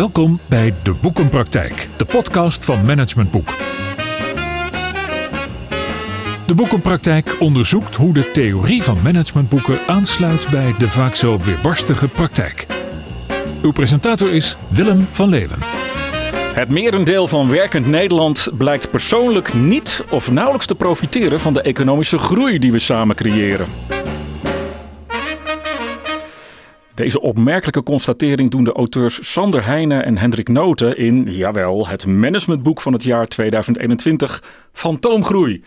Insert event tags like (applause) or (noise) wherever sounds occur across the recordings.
Welkom bij De Boekenpraktijk, de podcast van Management Boek. De Boekenpraktijk onderzoekt hoe de theorie van managementboeken aansluit bij de vaak zo weerbarstige praktijk. Uw presentator is Willem van Leeuwen. Het merendeel van werkend Nederland blijkt persoonlijk niet of nauwelijks te profiteren van de economische groei die we samen creëren. Deze opmerkelijke constatering doen de auteurs Sander Heijnen en Hendrik Noten in, jawel, het managementboek van het jaar 2021, Fantoomgroei.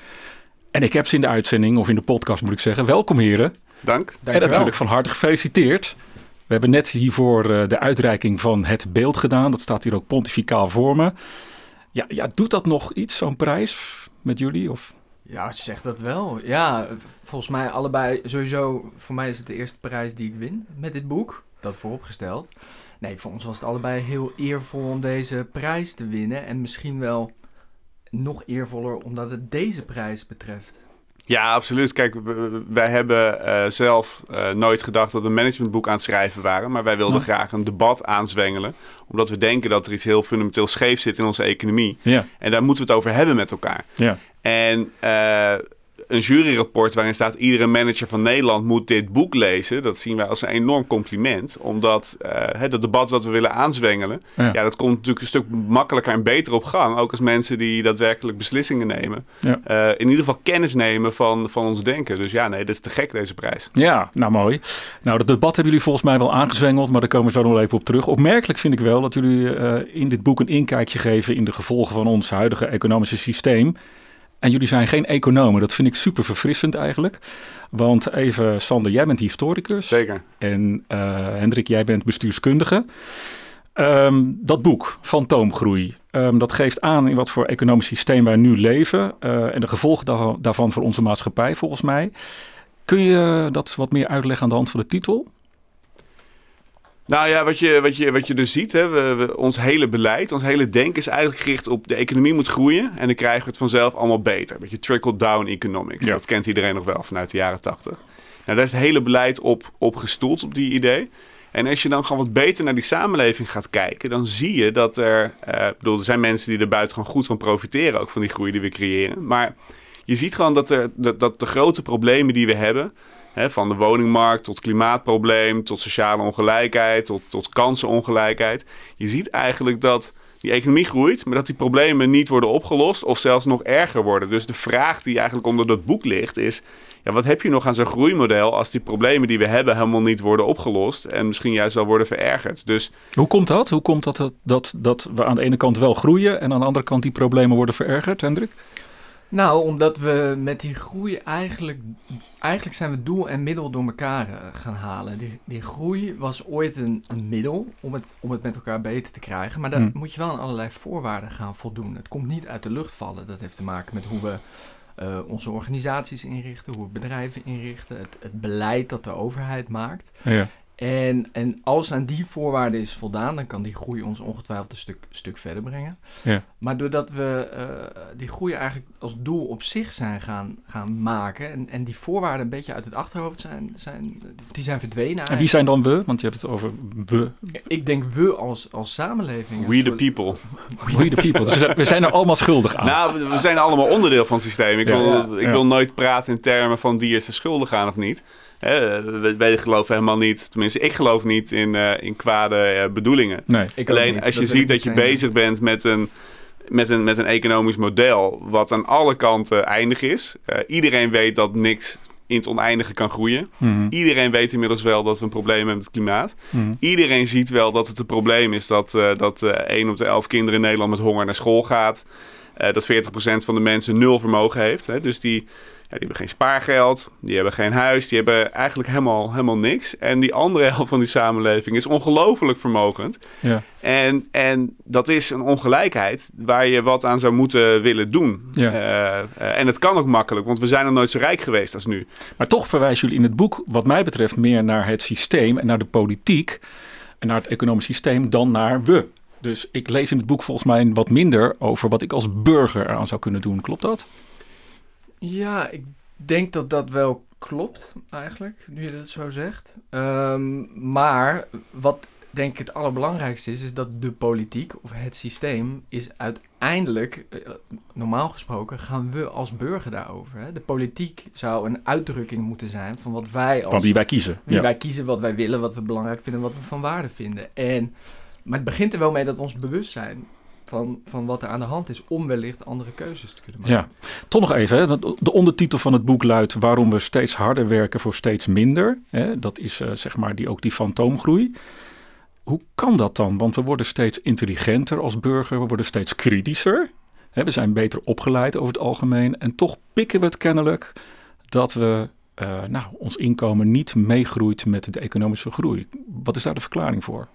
En ik heb ze in de uitzending, of in de podcast moet ik zeggen. Welkom heren. Dank. en natuurlijk van harte gefeliciteerd. We hebben net hiervoor eh, de uitreiking van het beeld gedaan. Dat staat hier ook pontificaal voor me. Ja, ja doet dat nog iets, zo'n prijs, met jullie? Of? Ja, ze zegt dat wel. Ja, volgens mij allebei sowieso. Voor mij is het de eerste prijs die ik win met dit boek. Dat vooropgesteld. Nee, voor ons was het allebei heel eervol om deze prijs te winnen. En misschien wel nog eervoller omdat het deze prijs betreft. Ja, absoluut. Kijk, wij hebben uh, zelf uh, nooit gedacht dat we een managementboek aan het schrijven waren. Maar wij wilden ja. graag een debat aanzwengelen. Omdat we denken dat er iets heel fundamenteel scheef zit in onze economie. Ja. En daar moeten we het over hebben met elkaar. Ja. En uh, een juryrapport waarin staat iedere manager van Nederland moet dit boek lezen. Dat zien wij als een enorm compliment. Omdat uh, het debat wat we willen aanzwengelen, ja. ja. dat komt natuurlijk een stuk makkelijker en beter op gang. Ook als mensen die daadwerkelijk beslissingen nemen. Ja. Uh, in ieder geval kennis nemen van, van ons denken. Dus ja, nee, dat is te gek deze prijs. Ja, nou mooi. Nou, dat debat hebben jullie volgens mij wel aangezwengeld, maar daar komen we zo nog even op terug. Opmerkelijk vind ik wel dat jullie uh, in dit boek een inkijkje geven in de gevolgen van ons huidige economische systeem. En jullie zijn geen economen. Dat vind ik super verfrissend eigenlijk. Want even, Sander, jij bent historicus. Zeker. En uh, Hendrik, jij bent bestuurskundige. Um, dat boek, Fantoomgroei, um, dat geeft aan in wat voor economisch systeem wij nu leven. Uh, en de gevolgen da daarvan voor onze maatschappij, volgens mij. Kun je dat wat meer uitleggen aan de hand van de titel? Nou ja, wat je, wat je, wat je dus ziet, hè, we, we, ons hele beleid, ons hele denken is eigenlijk gericht op de economie moet groeien. En dan krijgen we het vanzelf allemaal beter. Een beetje trickle-down economics. Ja. Dat kent iedereen nog wel vanuit de jaren tachtig. Nou, daar is het hele beleid op, op gestoeld, op die idee. En als je dan gewoon wat beter naar die samenleving gaat kijken, dan zie je dat er, uh, bedoel, er zijn mensen die er buitengewoon goed van profiteren, ook van die groei die we creëren. Maar je ziet gewoon dat, er, dat, dat de grote problemen die we hebben, Van de woningmarkt tot klimaatprobleem, tot sociale ongelijkheid, tot, tot kansenongelijkheid. Je ziet eigenlijk dat die economie groeit, maar dat die problemen niet worden opgelost of zelfs nog erger worden. Dus de vraag die eigenlijk onder dat boek ligt is, ja, wat heb je nog aan zo'n groeimodel als die problemen die we hebben helemaal niet worden opgelost en misschien juist wel worden verergerd. Dus, Hoe komt dat? Hoe komt dat, dat, dat we aan de ene kant wel groeien en aan de andere kant die problemen worden verergerd, Hendrik? Nou, omdat we met die groei eigenlijk, eigenlijk zijn we doel en middel door elkaar uh, gaan halen. Die, die groei was ooit een, een, middel om het, om het met elkaar beter te krijgen. Maar daar Hmm. moet je wel aan allerlei voorwaarden gaan voldoen. Het komt niet uit de lucht vallen. Dat heeft te maken met hoe we uh, onze organisaties inrichten, hoe we bedrijven inrichten, het, het beleid dat de overheid maakt. Ja. En, en als aan die voorwaarden is voldaan, dan kan die groei ons ongetwijfeld een stuk, stuk verder brengen. Ja. Maar doordat we uh, die groei eigenlijk als doel op zich zijn gaan, gaan maken en, en die voorwaarden een beetje uit het achterhoofd zijn, zijn die zijn verdwenen. Eigenlijk. En wie zijn dan we? Want je hebt het over we. Ik denk we als, als samenleving. We the people. We the people. Dus we zijn, we zijn er allemaal schuldig aan. Nou, we zijn allemaal onderdeel van het systeem. Ik, Ja, wil, ja, ik ja. wil nooit praten in termen van die is er schuldig aan of niet. Wij, wij geloven helemaal niet, tenminste ik geloof niet in, uh, in kwade uh, bedoelingen. Nee. Alleen als je Dat ziet dat je bezig bent met een, met, een, met een economisch model wat aan alle kanten eindig is. Uh, iedereen weet dat niks in het oneindige kan groeien. Mhm. Iedereen weet inmiddels wel dat we een probleem hebben met het klimaat. Mhm. Iedereen ziet wel dat het een probleem is dat, uh, dat uh, 1 op de 11 kinderen in Nederland met honger naar school gaat. Dat 40% van de mensen nul vermogen heeft. Hè? Dus die, die hebben geen spaargeld, die hebben geen huis, die hebben eigenlijk helemaal, helemaal niks. En die andere (laughs) helft van die samenleving is ongelooflijk vermogend. Ja. En, en dat is een ongelijkheid waar je wat aan zou moeten willen doen. Ja. Uh, uh, en het kan ook makkelijk, want we zijn nog nooit zo rijk geweest als nu. Maar toch verwijzen jullie in het boek, wat mij betreft, meer naar het systeem en naar de politiek en naar het economisch systeem dan naar we. Dus ik lees in het boek volgens mij wat minder over wat ik als burger eraan zou kunnen doen. Klopt dat? Ja, ik denk dat dat wel klopt eigenlijk, nu je dat zo zegt. Um, maar wat denk ik het allerbelangrijkste is, is dat de politiek of het systeem is uiteindelijk, eh, normaal gesproken, gaan we als burger daarover. Hè? De politiek zou een uitdrukking moeten zijn van wat wij als... Van wie wij kiezen. wie Ja. wij kiezen, wat wij willen, wat we belangrijk vinden, wat we van waarde vinden. En, maar het begint er wel mee dat ons bewust zijn van, van wat er aan de hand is om wellicht andere keuzes te kunnen maken. Ja. Toch nog even, hè. de de ondertitel van het boek luidt waarom we steeds harder werken voor steeds minder. Hè. Dat is eh, zeg maar die, ook die fantoomgroei. Hoe kan dat dan? Want we worden steeds intelligenter als burger, we worden steeds kritischer. Hè, we zijn beter opgeleid over het algemeen. En toch pikken we het kennelijk dat we, eh, nou, ons inkomen niet meegroeit met de economische groei. Wat is daar de verklaring voor?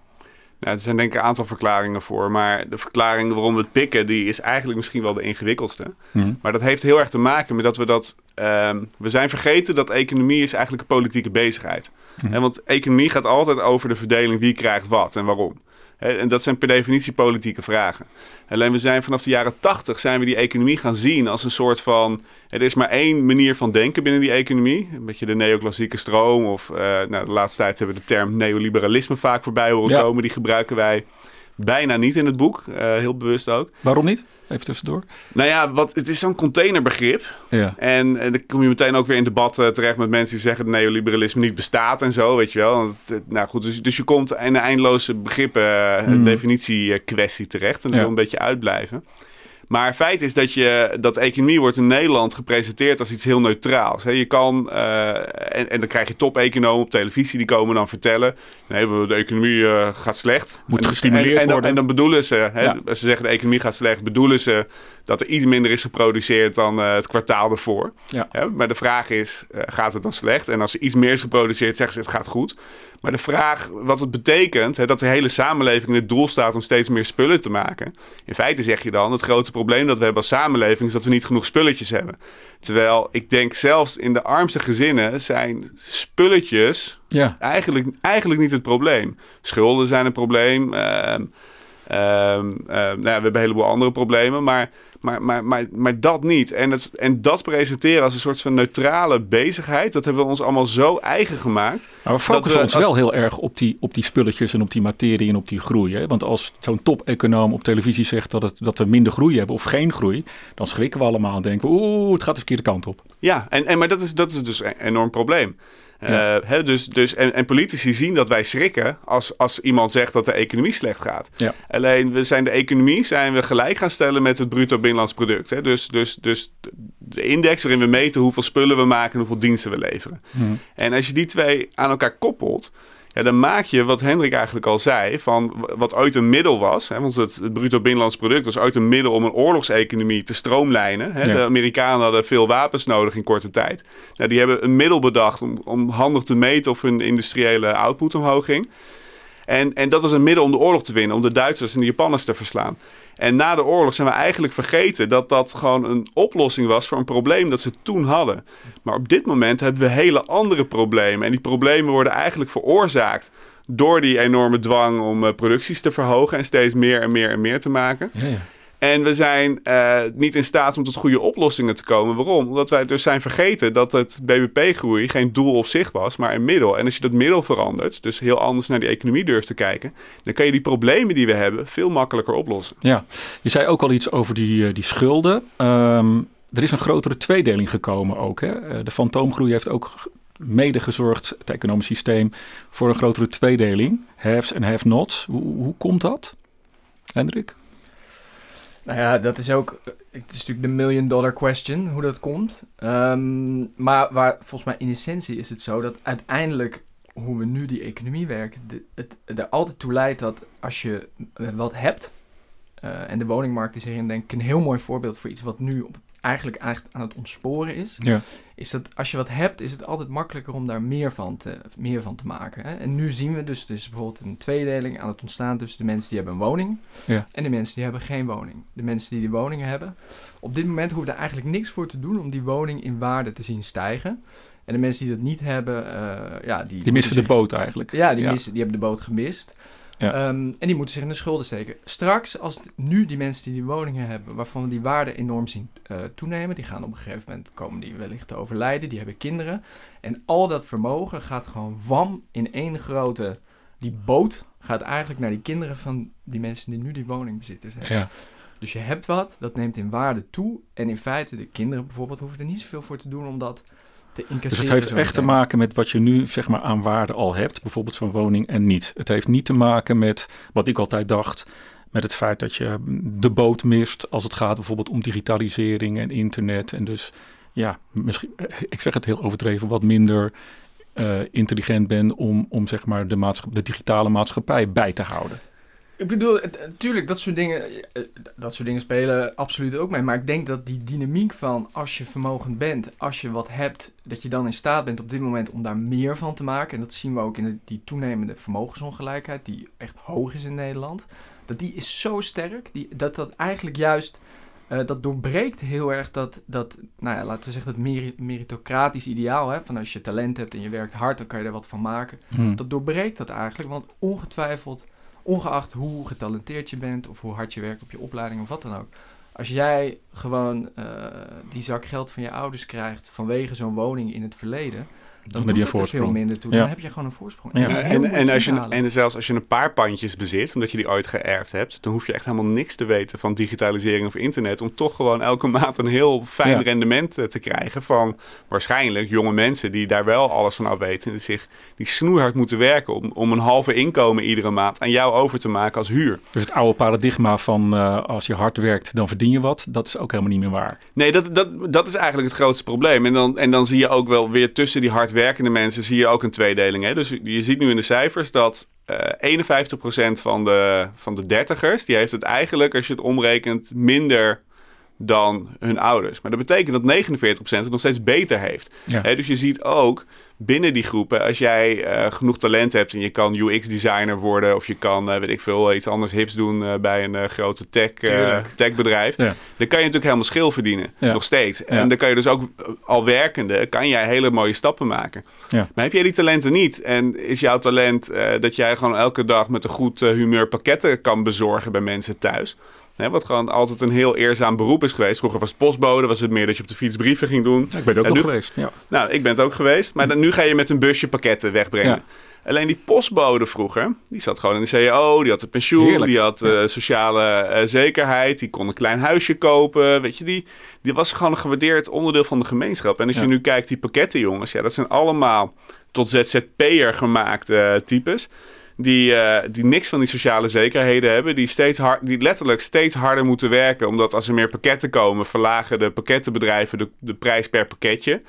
Nou, er zijn denk ik een aantal verklaringen voor. Maar de verklaring waarom we het pikken, die is eigenlijk misschien wel de ingewikkeldste. Hm. Maar dat heeft heel erg te maken met dat we dat... ehm, we zijn vergeten dat economie is eigenlijk een politieke bezigheid. Mhm. En want economie gaat altijd over de verdeling wie krijgt wat en waarom. En dat zijn per definitie politieke vragen. Alleen we zijn vanaf de jaren tachtig zijn we die economie gaan zien als een soort van... Er is maar één manier van denken binnen die economie. Een beetje de neoclassieke stroom. Of eh, nou, de laatste tijd hebben we de term neoliberalisme vaak voorbij horen Ja. komen. Die gebruiken wij bijna niet in het boek. eh, heel bewust ook. Waarom niet? Even tussendoor. Nou ja, wat, het is zo'n containerbegrip. Ja. En, en dan kom je meteen ook weer in debatten terecht met mensen die zeggen dat neoliberalisme niet bestaat en zo, weet je wel. Want nou goed, dus, dus je komt in een eindeloze begrippen, eh, Hmm. definitiekwestie terecht. En dat Ja. wil een beetje uitblijven. Maar feit is dat, je, dat economie wordt in Nederland gepresenteerd als iets heel neutraals. Je kan, eh, en, en dan krijg je top-economen op televisie die komen dan vertellen... nee, de economie eh, gaat slecht. Moet En- gestimuleerd en, en, dan, worden. en dan bedoelen ze, Ja. als ze zeggen de economie gaat slecht... bedoelen ze dat er iets minder is geproduceerd dan eh, het kwartaal ervoor. Ja. Hè, maar de vraag is, eh, gaat het dan slecht? En als er iets meer is geproduceerd, zeggen ze het gaat goed. Maar de vraag wat het betekent, hè, dat de hele samenleving in het doel staat om steeds meer spullen te maken. In feite zeg je dan, het grote probleem dat we hebben als samenleving is dat we niet genoeg spulletjes hebben. Terwijl ik denk zelfs in de armste gezinnen zijn spulletjes Ja. eigenlijk, eigenlijk niet het probleem. Schulden zijn een probleem. ehm, ehm, ehm, nou ja, we hebben een heleboel andere problemen, maar, maar, maar, maar, maar dat niet. En, het, en dat presenteren als een soort van neutrale bezigheid, dat hebben we ons allemaal zo eigen gemaakt. Maar we focussen we ons als- wel heel erg op die, op die spulletjes en op die materie en op die groei. Hè? Want als zo'n top-econoom op televisie zegt dat, het, dat we minder groei hebben of geen groei, dan schrikken we allemaal en denken we, oeh, het gaat de verkeerde kant op. Ja, en, en, maar dat is, dat is dus een enorm probleem. Ja. Eh, hè, dus, dus, en, en politici zien dat wij schrikken als, als iemand zegt dat de economie slecht gaat. Ja. Alleen we zijn de economie zijn we gelijk gaan stellen met het bruto binnenlands product. Hè. Dus, dus, dus de index waarin we meten hoeveel spullen we maken en hoeveel diensten we leveren. En als je die twee aan elkaar koppelt, ja, dan maak je wat Hendrik eigenlijk al zei, van wat ooit een middel was. Hè, want het, het bruto binnenlands product was ooit een middel om een oorlogseconomie te stroomlijnen. Hè. Ja. De Amerikanen hadden veel wapens nodig in korte tijd. Nou, die hebben een middel bedacht om, om handig te meten of hun industriële output omhoog ging. En, en dat was een middel om de oorlog te winnen, om de Duitsers en de Japanners te verslaan. En na de oorlog zijn we eigenlijk vergeten dat dat gewoon een oplossing was voor een probleem dat ze toen hadden. Maar op dit moment hebben we hele andere problemen. En die problemen worden eigenlijk veroorzaakt door die enorme dwang om eh, producties te verhogen en steeds meer en meer en meer te maken. Ja, ja. En we zijn eh, niet in staat om tot goede oplossingen te komen. Waarom? Omdat wij dus zijn vergeten dat het BBP-groei geen doel op zich was, maar een middel. En als je dat middel verandert, dus heel anders naar die economie durft te kijken, dan kan je die problemen die we hebben veel makkelijker oplossen. Ja, je zei ook al iets over die, eh, die schulden. Ehm, er is een grotere tweedeling gekomen ook. Hè? Eh, De fantoomgroei heeft ook mede gezorgd, het economisch systeem, voor een grotere tweedeling. Haves en have-nots. Hoe, hoe komt dat, Hendrik? Nou ja, dat is ook. Het is natuurlijk de million dollar question, hoe dat komt. Ehm, maar waar, volgens mij in essentie is het zo dat uiteindelijk hoe we nu die economie werken, het er altijd toe leidt dat als je eh, wat hebt, eh, en de woningmarkt is hierin denk ik een heel mooi voorbeeld voor iets wat nu op, eigenlijk echt aan het ontsporen is, Ja. is dat als je wat hebt, is het altijd makkelijker om daar meer van te, meer van te maken. Hè? En nu zien we dus, dus bijvoorbeeld een tweedeling aan het ontstaan tussen de mensen die hebben een woning Ja. en de mensen die hebben geen woning. De mensen die die woningen hebben, op dit moment hoeven er eigenlijk niks voor te doen om die woning in waarde te zien stijgen. En de mensen die dat niet hebben, eh, ja, die, Die missen de boot eigenlijk. Ja, die, Ja. Missen, die hebben de boot gemist. Ja. Ehm, en die moeten zich in de schulden steken. Straks, als nu die mensen die die woningen hebben, waarvan we die waarde enorm zien eh, toenemen, die gaan op een gegeven moment komen die wellicht te overlijden, die hebben kinderen. En al dat vermogen gaat gewoon wam in één grote Die boot gaat eigenlijk naar die kinderen van die mensen die nu die woning bezitten. Zeg. Ja. Dus je hebt wat, dat neemt in waarde toe. En in feite, de kinderen bijvoorbeeld hoeven er niet zoveel voor te doen om dat te incasseren. Dus het heeft echt te maken met wat je nu zeg maar aan waarde al hebt. Bijvoorbeeld zo'n woning en niet. Het heeft niet te maken met wat ik altijd dacht. Met het feit dat je de boot mist als het gaat bijvoorbeeld om digitalisering en internet. En dus ja, misschien, ik zeg het heel overdreven, wat minder eh, intelligent ben om, om zeg maar de, de digitale maatschappij bij te houden. Ik bedoel, natuurlijk, dat soort dingen, eh, dat soort dingen spelen absoluut ook mee. Maar ik denk dat die dynamiek van als je vermogend bent, als je wat hebt, dat je dan in staat bent op dit moment om daar meer van te maken. En dat zien we ook in de, die toenemende vermogensongelijkheid, die echt hoog is in Nederland. Dat die is zo sterk, die, dat dat eigenlijk juist, eh, dat doorbreekt heel erg dat, dat, nou ja, laten we zeggen, dat meri- meritocratisch ideaal. Hè, van als je talent hebt en je werkt hard, dan kan je er wat van maken. Hm. Dat doorbreekt dat eigenlijk, want ongetwijfeld, ongeacht hoe getalenteerd je bent of hoe hard je werkt op je opleiding of wat dan ook. Als jij gewoon eh, die zak geld van je ouders krijgt vanwege zo'n woning in het verleden, dan Met die veel voorsprong. minder toe. Ja. Heb je gewoon een voorsprong. Is Ja, en, en, als je, en zelfs als je een paar pandjes bezit, omdat je die ooit geërfd hebt, dan hoef je echt helemaal niks te weten van digitalisering of internet. Om toch gewoon elke maand een heel fijn Ja. rendement eh, te krijgen van waarschijnlijk jonge mensen die daar wel alles van af weten. En die, zich, die snoeihard moeten werken om, om een halve inkomen iedere maand aan jou over te maken als huur. Dus het oude paradigma van eh, als je hard werkt, dan verdien je wat, dat is ook helemaal niet meer waar. Nee, dat, dat, dat is eigenlijk het grootste probleem. En dan, en dan zie je ook wel weer tussen die hardwerkende mensen zie je ook een tweedeling. Hè? Dus je ziet nu in de cijfers dat eh 51% van de, van de dertigers, die heeft het eigenlijk, als je het omrekent, minder dan hun ouders. Maar dat betekent dat 49% het nog steeds beter heeft. Ja. Hè, dus je ziet ook binnen die groepen, als jij eh, genoeg talent hebt en je kan UX-designer worden of je kan, eh, weet ik veel, iets anders hips doen eh, bij een grote tech, techbedrijf, Ja. dan kan je natuurlijk helemaal schil verdienen. Ja. Nog steeds. Ja. En dan kan je dus ook al werkende, kan jij hele mooie stappen maken. Maar heb jij die talenten niet en is jouw talent dat jij gewoon elke dag met een goed humeur pakketten kan bezorgen bij mensen thuis? Hè, wat gewoon altijd een heel eerzaam beroep is geweest. Vroeger was het postbode, was het meer dat je op de fiets brieven ging doen. Ja, ik ben er ook nog geweest. Ja. Nou, ik ben het ook geweest. Maar dan, nu ga je met een busje pakketten wegbrengen. Ja. Alleen die postbode vroeger, die zat gewoon in de CAO, die had een pensioen, Heerlijk. die had eh, sociale eh, zekerheid, die kon een klein huisje kopen. Weet je, die, die was gewoon een gewaardeerd onderdeel van de gemeenschap. En als Ja. je nu kijkt, die pakkettenjongens, ja, dat zijn allemaal tot ZZP'er gemaakte eh, types. Die, eh, die niks van die sociale zekerheden hebben. Die, steeds hard, die letterlijk steeds harder moeten werken. Omdat als er meer pakketten komen, verlagen de pakkettenbedrijven de, de prijs per pakketje.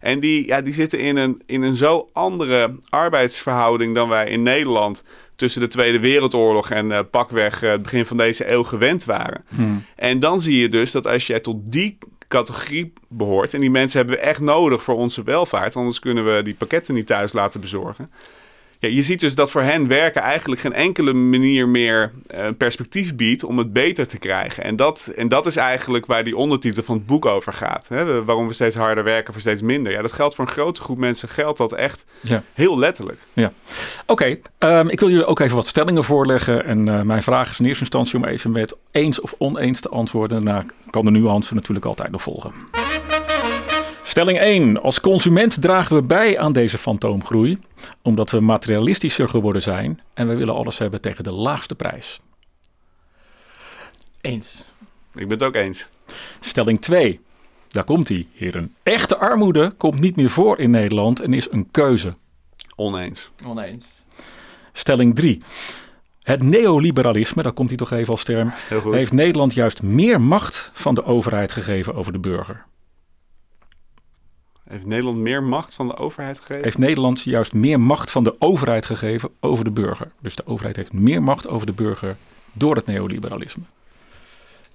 En die, ja, die zitten in een, in een zo andere arbeidsverhouding dan wij in Nederland tussen de Tweede Wereldoorlog en eh, pakweg eh, het begin van deze eeuw gewend waren. Hm. En dan zie je dus dat als jij tot die categorie behoort, en die mensen hebben we echt nodig voor onze welvaart, anders kunnen we die pakketten niet thuis laten bezorgen. Ja, je ziet dus dat voor hen werken eigenlijk geen enkele manier meer een perspectief biedt om het beter te krijgen. En dat, en dat is eigenlijk waar die ondertitel van het boek over gaat. Hè? Waarom we steeds harder werken voor steeds minder. Ja, dat geldt voor een grote groep mensen, geldt dat echt Ja. heel letterlijk. Oké, ehm, ik wil jullie ook even wat stellingen voorleggen. En eh, mijn vraag is in eerste instantie om even met eens of oneens te antwoorden. Daarna kan de nuance natuurlijk altijd nog volgen. Stelling 1. Als consument dragen we bij aan deze fantoomgroei. Omdat we materialistischer geworden zijn. En we willen alles hebben tegen de laagste prijs. Eens. Ik ben het ook eens. Stelling 2. Daar komt hij, heren. Echte armoede komt niet meer voor in Nederland en is een keuze. Oneens. Oneens. Stelling 3. Het neoliberalisme, daar komt hij toch even als term, Heel goed. heeft Nederland juist meer macht van de overheid gegeven over de burger. Heeft Nederland meer macht van de overheid gegeven? Heeft Nederland juist meer macht van de overheid gegeven over de burger. Dus de overheid heeft meer macht over de burger door het neoliberalisme.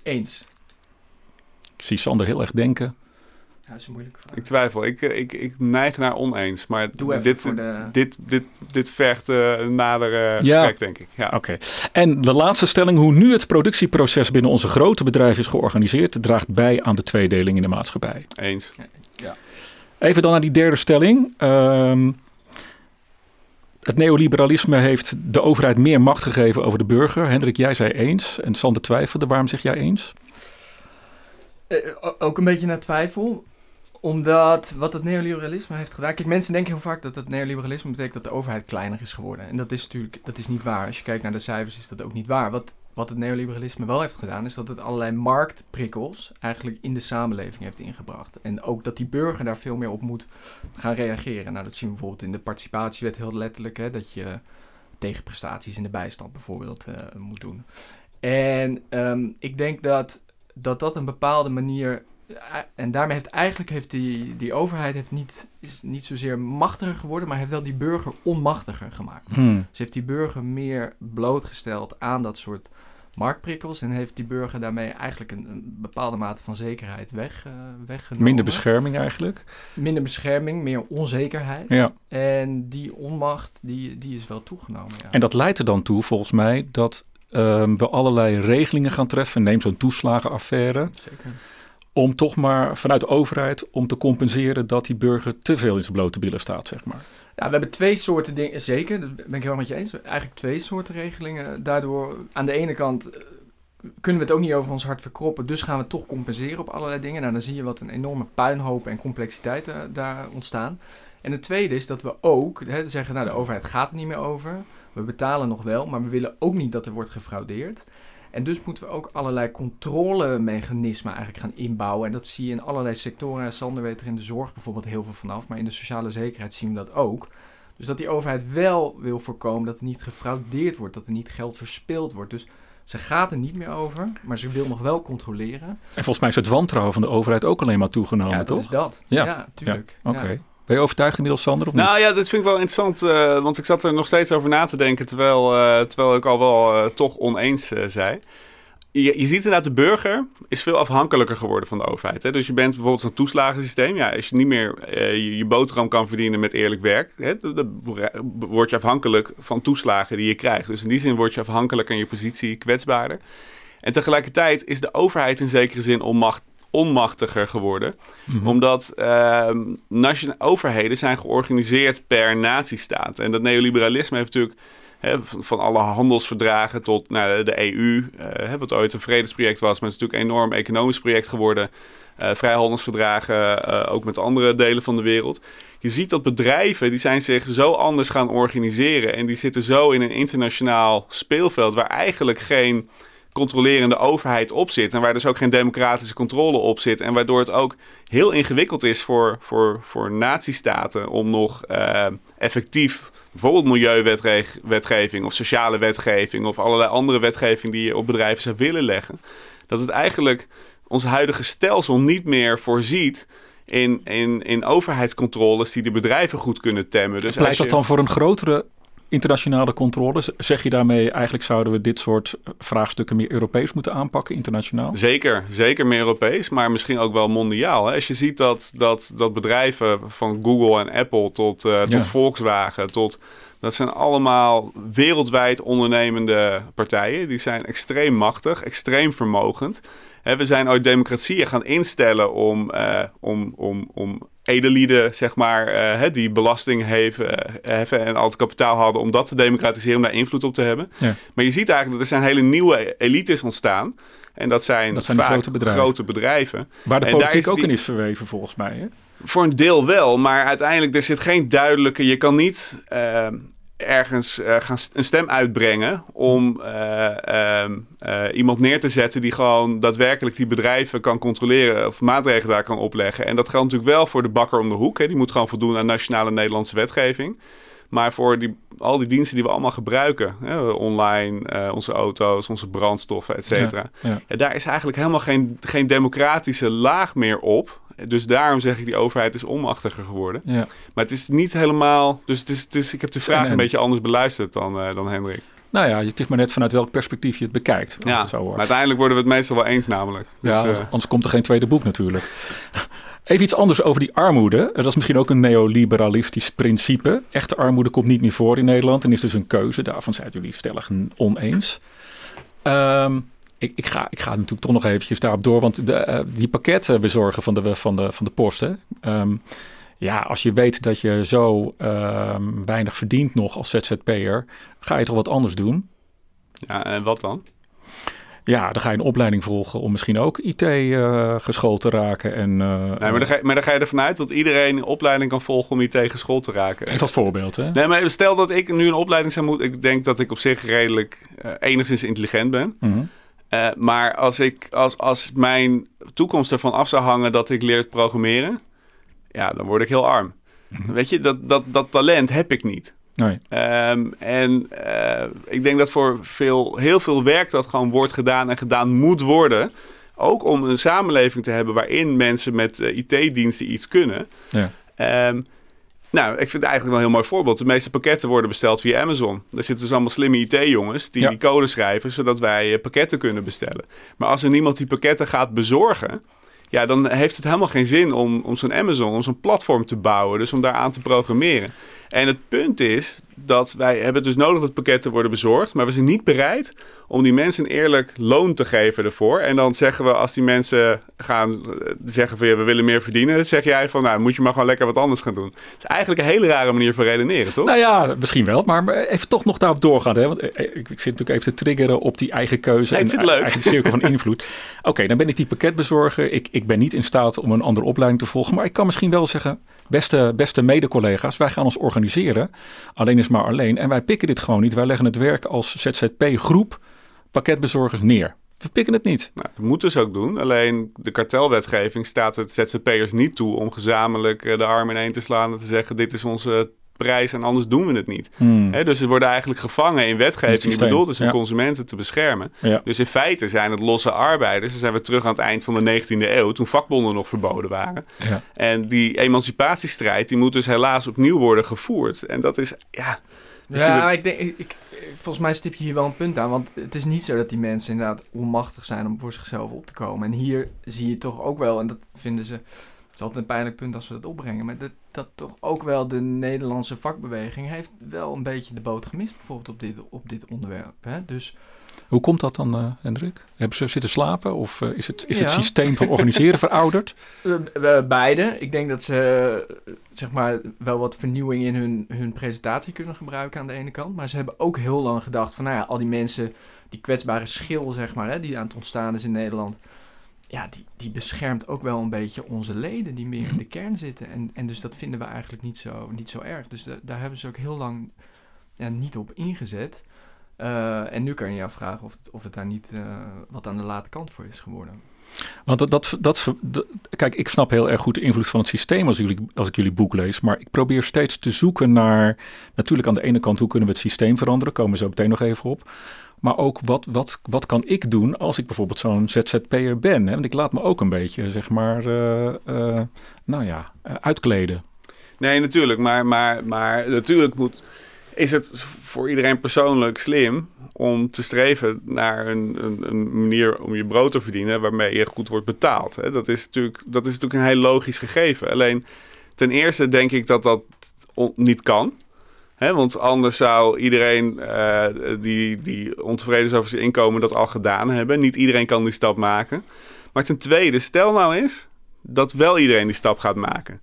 Eens. Ik zie Sander heel erg denken. Ja, dat is een moeilijke vraag. Ik twijfel. Ik, eh, ik, ik neig naar oneens. Maar Doe even dit, voor de... dit, dit, dit vergt eh, een nader eh, Ja. gesprek, denk ik. Ja. Oké. En de laatste stelling, hoe nu het productieproces binnen onze grote bedrijven is georganiseerd, draagt bij aan de tweedeling in de maatschappij. Eens. Even dan naar die derde stelling. Ehm, het neoliberalisme heeft de overheid meer macht gegeven over de burger. Hendrik, jij zei eens. En Sander twijfelde. Waarom zeg jij eens? Eh, ook een beetje naar twijfel. Omdat wat het neoliberalisme heeft gedaan. Kijk, mensen denken heel vaak dat het neoliberalisme betekent dat de overheid kleiner is geworden. En dat is natuurlijk dat is niet waar. Als je kijkt naar de cijfers, is dat ook niet waar. Wat, wat het neoliberalisme wel heeft gedaan, is dat het allerlei marktprikkels eigenlijk in de samenleving heeft ingebracht. En ook dat die burger daar veel meer op moet gaan reageren. Nou, dat zien we bijvoorbeeld in de participatiewet heel letterlijk. Hè, dat je tegenprestaties in de bijstand bijvoorbeeld uh, moet doen. En um, ik denk dat, dat dat een bepaalde manier en daarmee heeft eigenlijk heeft die, die overheid heeft niet, is niet zozeer machtiger geworden, maar heeft wel die burger onmachtiger gemaakt. Hmm. Ze heeft die burger meer blootgesteld aan dat soort marktprikkels en heeft die burger daarmee eigenlijk een, een bepaalde mate van zekerheid weg, uh, weggenomen. Minder bescherming eigenlijk? Minder bescherming, meer onzekerheid. Ja. En die onmacht, die, die is wel toegenomen. Ja. En dat leidt er dan toe, volgens mij, dat um, we allerlei regelingen gaan treffen. Neem zo'n toeslagenaffaire. Zeker om toch maar vanuit de overheid om te compenseren dat die burger te veel in zijn blote billen staat, zeg maar. Ja, we hebben twee soorten dingen, zeker, dat ben ik helemaal met je eens. Eigenlijk twee soorten regelingen. Daardoor, aan de ene kant eh, kunnen we het ook niet over ons hart verkroppen, dus gaan we toch compenseren op allerlei dingen. Nou, dan zie je wat een enorme puinhoop en complexiteit uh, daar ontstaan. En het tweede is dat we ook hè, zeggen, nou, de overheid gaat er niet meer over. We betalen nog wel, maar we willen ook niet dat er wordt gefraudeerd. En dus moeten we ook allerlei controlemechanismen eigenlijk gaan inbouwen. En dat zie je in allerlei sectoren. Sander weet er in de zorg bijvoorbeeld heel veel vanaf. Maar in de sociale zekerheid zien we dat ook. Dus dat die overheid wel wil voorkomen dat er niet gefraudeerd wordt. Dat er niet geld verspild wordt. Dus ze gaat er niet meer over, maar ze wil nog wel controleren. En volgens mij is het wantrouwen van de overheid ook alleen maar toegenomen, ja, toch? is dat. Ja, ja tuurlijk. Ja. Oké. Ben je overtuigd inmiddels, Sander? Of nou ja, dat vind ik wel interessant. Uh, want ik zat er nog steeds over na te denken. Terwijl, uh, terwijl ik al wel uh, toch oneens zei. Je, je, ziet inderdaad, de burger is veel afhankelijker geworden van de overheid. Hè? Dus je bent bijvoorbeeld zo'n toeslagensysteem. Ja, als je niet meer je, je, boterham kan verdienen met eerlijk werk, hè, dan word je afhankelijk van toeslagen die je krijgt. Dus in die zin word je afhankelijk aan je positie kwetsbaarder. En tegelijkertijd is de overheid in zekere zin onmacht, onmachtiger geworden. Mm-hmm. Omdat uh, nationale overheden zijn georganiseerd per natiestaat. En dat neoliberalisme heeft natuurlijk hè, van, alle handelsverdragen tot nou, de EU, uh, wat ooit een vredesproject was, maar het is natuurlijk een enorm economisch project geworden. Uh, vrijhandelsverdragen, uh, ook met andere delen van de wereld. Je ziet dat bedrijven die zijn zich zo anders gaan organiseren en die zitten zo in een internationaal speelveld waar eigenlijk geen controlerende overheid op zit. En waar dus ook geen democratische controle op zit. En waardoor het ook heel ingewikkeld is voor, voor, voor natiestaten om nog uh, effectief bijvoorbeeld milieuwetgeving of sociale wetgeving of allerlei andere wetgeving die je op bedrijven zou willen leggen. Dat het eigenlijk ons huidige stelsel niet meer voorziet in, in, in overheidscontroles die de bedrijven goed kunnen temmen. Dus Pleit dat dan voor een grotere internationale controle. Zeg je daarmee eigenlijk zouden we dit soort vraagstukken meer Europees moeten aanpakken, internationaal? Zeker, zeker meer Europees, maar misschien ook wel mondiaal. Hè? Als je ziet dat, dat, dat bedrijven van Google en Apple tot, uh, tot ja. Volkswagen, tot, dat zijn allemaal wereldwijd ondernemende partijen. Die zijn extreem machtig, extreem vermogend. We zijn ooit democratieën gaan instellen om, uh, om, om, om edelieden, zeg maar, uh, die belasting heffen, heffen en altijd kapitaal hadden om dat te democratiseren, om daar invloed op te hebben. Ja. Maar je ziet eigenlijk dat er zijn hele nieuwe elites ontstaan. En dat zijn, dat zijn vaak grote bedrijven. grote bedrijven. Waar de politiek ook die, in is verweven, volgens mij. Hè? Voor een deel wel, maar uiteindelijk er zit geen duidelijke. Je kan niet uh, ergens uh, gaan een stem uitbrengen om uh, iemand neer te zetten die gewoon daadwerkelijk die bedrijven kan controleren of maatregelen daar kan opleggen. En dat geldt natuurlijk wel voor de bakker om de hoek. Hè. Die moet gewoon voldoen aan nationale Nederlandse wetgeving. Maar voor die, al die diensten die we allemaal gebruiken, hè, online, onze auto's, onze brandstoffen, et cetera. Ja, ja. Ja, daar is eigenlijk helemaal geen, geen democratische laag meer op. Dus daarom zeg ik, die overheid is onmachtiger geworden. Ja. Maar het is niet helemaal... Dus het is, het is, ik heb de vraag En- en- een beetje anders beluisterd dan, eh, dan Hendrik. Nou ja, het is maar net vanuit welk perspectief je het bekijkt. Ja, het maar uiteindelijk worden we het meestal wel eens namelijk. Dus, ja, eh, anders, komt er geen tweede boek natuurlijk. (laughs) Even iets anders over die armoede. Dat is misschien ook een neoliberalistisch principe. Echte armoede komt niet meer voor in Nederland en is dus een keuze. Daarvan zijn jullie stellig oneens. Ehm, ik, ik, ga, ik ga natuurlijk toch nog eventjes daarop door. Want de, eh, die pakketten bezorgen van de, van de, van de post. Hè? Ehm, ja, als je weet dat je zo ehm, weinig verdient nog als ZZP'er... ga je toch wat anders doen? ja, en wat dan? Ja, dan ga je een opleiding volgen om misschien ook IT uh, geschoold te raken. En, uh, nee, maar dan, ga, maar dan ga je ervan uit dat iedereen een opleiding kan volgen om IT geschoold te raken. Even als voorbeeld, hè? Nee, maar stel dat ik nu een opleiding zou moeten... Ik denk dat ik op zich redelijk uh, enigszins intelligent ben. Mhm. Uh, maar als, ik, als, als mijn toekomst ervan af zou hangen dat ik leer programmeren... Ja, dan word ik heel arm. Weet je, dat, dat, dat talent heb ik niet. Nee. Um, en uh, ik denk dat voor veel, heel veel werk dat gewoon wordt gedaan en gedaan moet worden. Ook om een samenleving te hebben waarin mensen met uh, IT-diensten iets kunnen. Ja. Um, nou, ik vind het eigenlijk wel een heel mooi voorbeeld. De meeste pakketten worden besteld via Amazon. Daar zitten dus allemaal slimme IT-jongens die Ja. die code schrijven, zodat wij eh, pakketten kunnen bestellen. Maar als er niemand die pakketten gaat bezorgen, ja, dan heeft het helemaal geen zin om, om zo'n Amazon, om zo'n platform te bouwen. Dus om daar aan te programmeren. En het punt is dat wij hebben dus nodig dat pakketten worden bezorgd, maar we zijn niet bereid om die mensen een eerlijk loon te geven ervoor. En dan zeggen we als die mensen gaan eh, zeggen van ja, we willen meer verdienen, zeg jij van nou moet je maar gewoon lekker wat anders gaan doen. Het is eigenlijk een hele rare manier van redeneren, toch? Nou ja, misschien wel. Maar even toch nog daarop doorgaan. Hè? Want eh, ik, ik zit natuurlijk even te triggeren op die eigen keuze. Nee, ik en vind het leuk. eigen cirkel van (laughs) invloed. Oké, dan ben ik die pakketbezorger. Ik, ik ben niet in staat om een andere opleiding te volgen. Maar ik kan misschien wel zeggen, beste, beste mede-collega's, wij gaan ons organiseren. Alleen is maar alleen. En wij pikken dit gewoon niet. Wij leggen het werk als ZZP-groep pakketbezorgers neer. We pikken het niet. Nou, dat moeten ze ook doen. Alleen de kartelwetgeving staat het ZZP'ers niet toe om gezamenlijk eh, de armen ineen te slaan en te zeggen: dit is onze prijs en anders doen we het niet. Hmm. Hè, dus ze worden eigenlijk gevangen in wetgeving die bedoeld is om ja. consumenten te beschermen. Ja. Dus in feite zijn het losse arbeiders. Dan zijn we terug aan het eind van de 19e eeuw, toen vakbonden nog verboden waren. Ja. En die emancipatiestrijd, die moet dus helaas opnieuw worden gevoerd. En dat is, ja... Ja, ik denk, ik, ik- volgens mij stip je hier wel een punt aan. Want het is niet zo dat die mensen inderdaad onmachtig zijn om voor zichzelf op te komen. En hier zie je toch ook wel, en dat vinden ze. Het is altijd een pijnlijk punt als we dat opbrengen. Maar dat, dat toch ook wel de Nederlandse vakbeweging heeft wel een beetje de boot gemist. Bijvoorbeeld op dit, op dit onderwerp. Hè? Dus Hoe komt dat dan, eh, Hendrik? Hebben ze zitten slapen? Of eh, is, het, is het systeem van organiseren (laughs) verouderd? Eh, beide. Ik denk dat ze zeg maar wel wat vernieuwing in hun, hun presentatie kunnen gebruiken aan de ene kant. Maar ze hebben ook heel lang gedacht van nou ja, al die mensen, die kwetsbare schil zeg maar, hè, die aan het ontstaan is in Nederland. Ja, die, die beschermt ook wel een beetje onze leden die meer in de kern zitten. En, en dus dat vinden we eigenlijk niet zo, niet zo erg. Dus da- daar hebben ze ook heel lang ja, niet op ingezet. Eh, en nu kan je je afvragen of het, of het daar niet eh, wat aan de late kant voor is geworden. Want dat, dat, dat, kijk, ik snap heel erg goed de invloed van het systeem als, jullie, als ik jullie boek lees. Maar ik probeer steeds te zoeken naar, natuurlijk aan de ene kant, hoe kunnen we het systeem veranderen? Komen we zo meteen nog even op. Maar ook wat, wat, wat kan ik doen als ik bijvoorbeeld zo'n ZZP'er ben? Hè? Want ik laat me ook een beetje, zeg maar, eh, eh, nou ja, eh, uitkleden. Nee, natuurlijk. Maar, maar, maar natuurlijk moet, is het voor iedereen persoonlijk slim om te streven naar een, een, een manier om je brood te verdienen waarmee je goed wordt betaald. Hè? Dat, is natuurlijk, dat is natuurlijk een heel logisch gegeven. Alleen ten eerste denk ik dat dat niet kan. Want anders zou iedereen eh, die, die ontevreden is over zijn inkomen dat al gedaan hebben. Niet iedereen kan die stap maken. Maar ten tweede, stel nou eens dat wel iedereen die stap gaat maken.